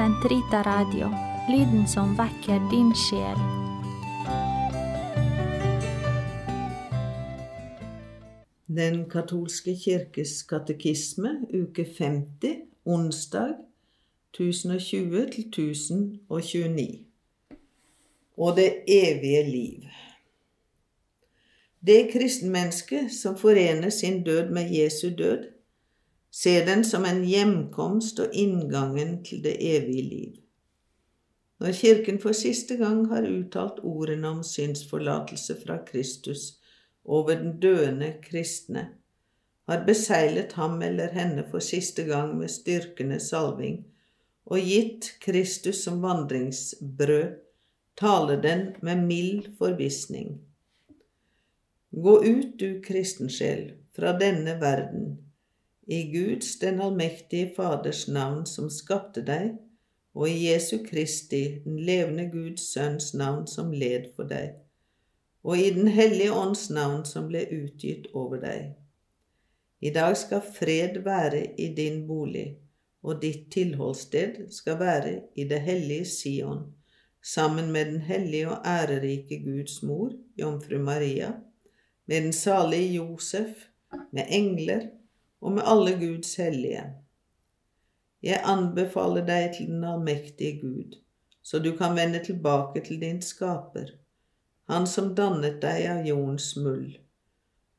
Sentrita Radio, lyden som vekker din sjel. Den katolske kirkes katekisme, uke 50, onsdag 1020 1029. Og det evige liv. Det kristenmennesket som forener sin død med Jesu død, ser den som en hjemkomst og inngangen til det evige liv. Når Kirken for siste gang har uttalt ordene om synsforlatelse fra Kristus over den døende kristne, har beseilet ham eller henne for siste gang med styrkende salving og gitt Kristus som vandringsbrød, taler den med mild forvissning. Gå ut, du kristensjel, fra denne verden, i Guds, den allmektige Faders navn som skapte deg, og i Jesu Kristi, den levende Guds Sønns navn som led for deg, og i Den hellige ånds navn som ble utgitt over deg. I dag skal fred være i din bolig, og ditt tilholdssted skal være i det hellige Sion, sammen med den hellige og ærerike Guds mor, jomfru Maria, med den salige Josef, med engler og med alle Guds hellige. Jeg anbefaler deg til den allmektige Gud, så du kan vende tilbake til din skaper, han som dannet deg av jordens muld.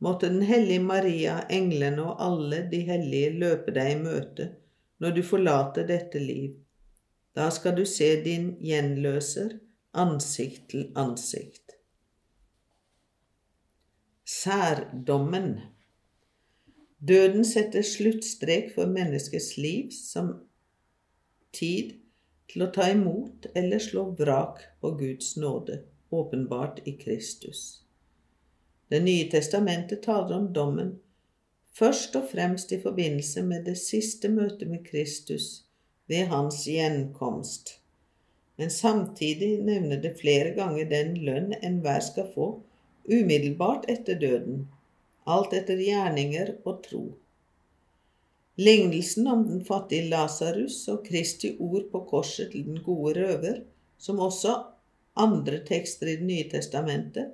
Måtte Den hellige Maria, englene og alle de hellige løpe deg i møte når du forlater dette liv. Da skal du se din gjenløser ansikt til ansikt. Særdommen Døden setter sluttstrek for menneskets liv som tid til å ta imot eller slå vrak på Guds nåde, åpenbart i Kristus. Det nye testamentet taler om dommen først og fremst i forbindelse med det siste møtet med Kristus ved hans gjenkomst, men samtidig nevner det flere ganger den lønn enhver skal få umiddelbart etter døden alt etter gjerninger og tro. Lignelsen om den fattige Lasarus og Kristi ord på korset til den gode røver, som også andre tekster i Det nye testamentet,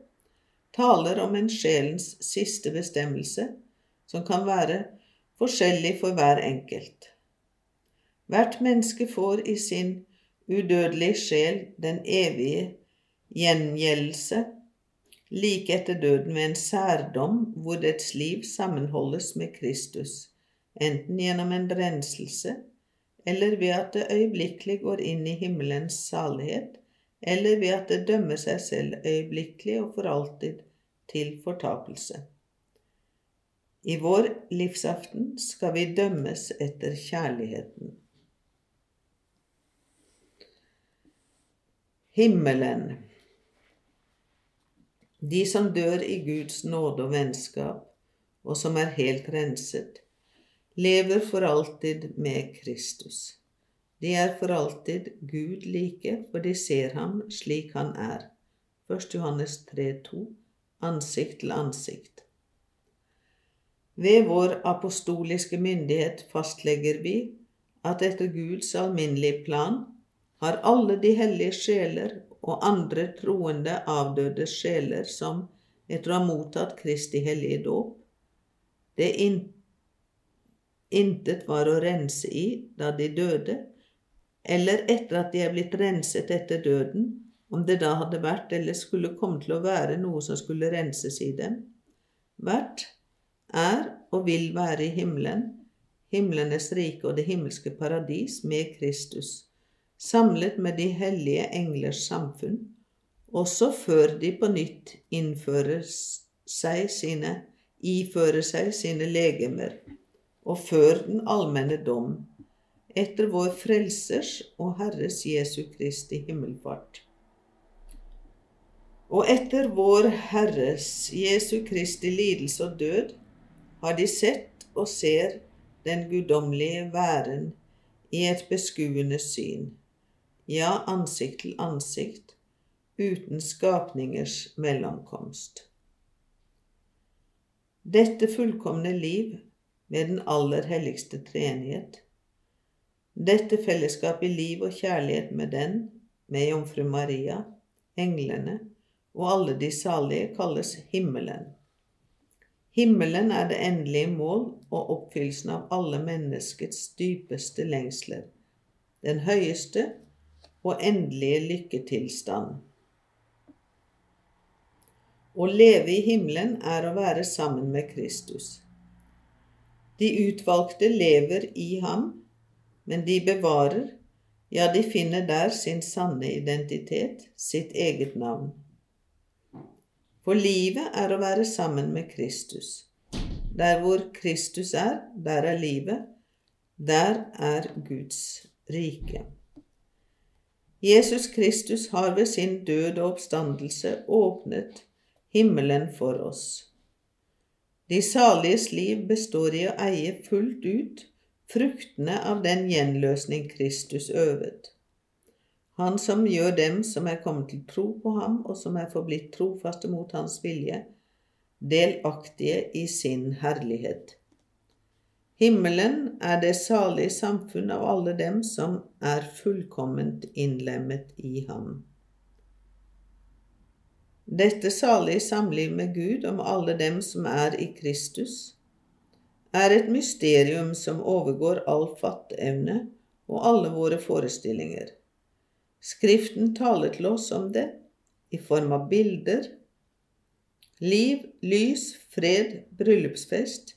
taler om en sjelens siste bestemmelse, som kan være forskjellig for hver enkelt. Hvert menneske får i sin udødelige sjel den evige gjengjeldelse like etter døden ved en særdom hvor dets liv sammenholdes med Kristus, enten gjennom en brenselse eller ved at det øyeblikkelig går inn i himmelens salighet, eller ved at det dømmer seg selv øyeblikkelig og for alltid til fortapelse. I vår livsaften skal vi dømmes etter kjærligheten. Himmelen de som dør i Guds nåde og vennskap, og som er helt renset, lever for alltid med Kristus. De er for alltid Gud like, for de ser ham slik han er. 1. Johannes 3,2 Ansikt til ansikt. Ved vår apostoliske myndighet fastlegger vi at etter Guds alminnelige plan har alle de hellige sjeler og andre troende avdøde sjeler som, etter å ha mottatt Kristi hellige dåp, det in intet var å rense i da de døde, eller etter at de er blitt renset etter døden, om det da hadde vært eller skulle komme til å være noe som skulle renses i dem. Hvert er og vil være i himmelen, himlenes rike og det himmelske paradis med Kristus samlet med de hellige englers samfunn, også før de på nytt innfører seg sine, ifører seg sine legemer, og før den allmenne dom, etter vår Frelsers og Herres Jesu Kristi himmelfart. Og etter vår Herres Jesu Kristi lidelse og død har de sett og ser den guddommelige væren i et beskuende syn ja, ansikt til ansikt, uten skapningers mellomkomst. Dette fullkomne liv med den aller helligste treenighet, Dette fellesskap i liv og kjærlighet med den, med jomfru Maria, englene og alle de salige, kalles himmelen. Himmelen er det endelige mål og oppfyllelsen av alle menneskets dypeste lengsler, den høyeste og endelige lykketilstand. Å leve i himmelen er å være sammen med Kristus. De utvalgte lever i ham, men de bevarer, ja, de finner der sin sanne identitet, sitt eget navn. For livet er å være sammen med Kristus. Der hvor Kristus er, der er livet. Der er Guds rike. Jesus Kristus har ved sin død og oppstandelse åpnet himmelen for oss. De saliges liv består i å eie fullt ut fruktene av den gjenløsning Kristus øvet. Han som gjør dem som er kommet til tro på ham, og som er forblitt trofaste mot hans vilje, delaktige i sin herlighet. Himmelen er det salige samfunn av alle dem som er fullkomment innlemmet i ham. Dette salige samliv med Gud om alle dem som er i Kristus, er et mysterium som overgår all fatteevne og alle våre forestillinger. Skriften taler til oss om det i form av bilder. Liv, lys, fred, bryllupsfest,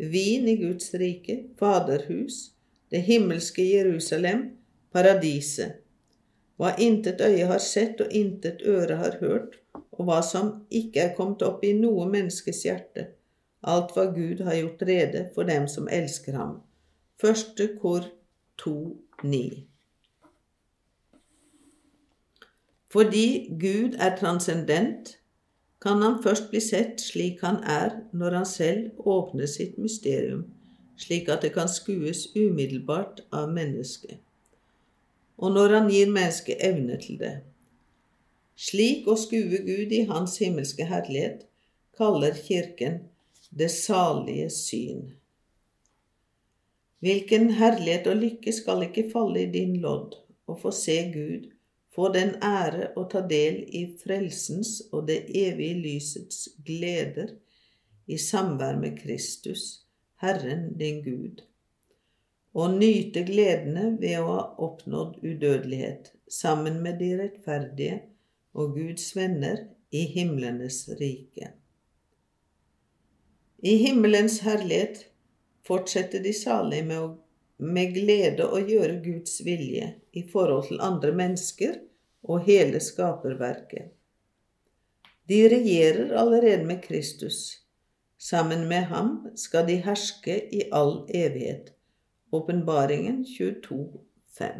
vin i Guds rike, faderhus, det himmelske Jerusalem, paradiset. Hva intet øye har sett og intet øre har hørt, og hva som ikke er kommet opp i noe menneskes hjerte, alt hva Gud har gjort rede for dem som elsker ham. Første kor 2, 9. Fordi Gud er transcendent, kan han først bli sett slik han er når han selv åpner sitt mysterium, slik at det kan skues umiddelbart av mennesket, og når han gir mennesket evne til det. Slik å skue Gud i Hans himmelske herlighet kaller Kirken det salige syn. Hvilken herlighet og lykke skal ikke falle i din lodd å få se Gud få den ære å ta del i frelsens og det evige lysets gleder i samvær med Kristus, Herren din Gud, og nyte gledene ved å ha oppnådd udødelighet sammen med de rettferdige og Guds venner i himlenes rike. I himmelens herlighet fortsetter de salige med med glede å gjøre Guds vilje i forhold til andre mennesker og hele skaperverket. De regjerer allerede med Kristus. Sammen med ham skal de herske i all evighet. Åpenbaringen 22, 5.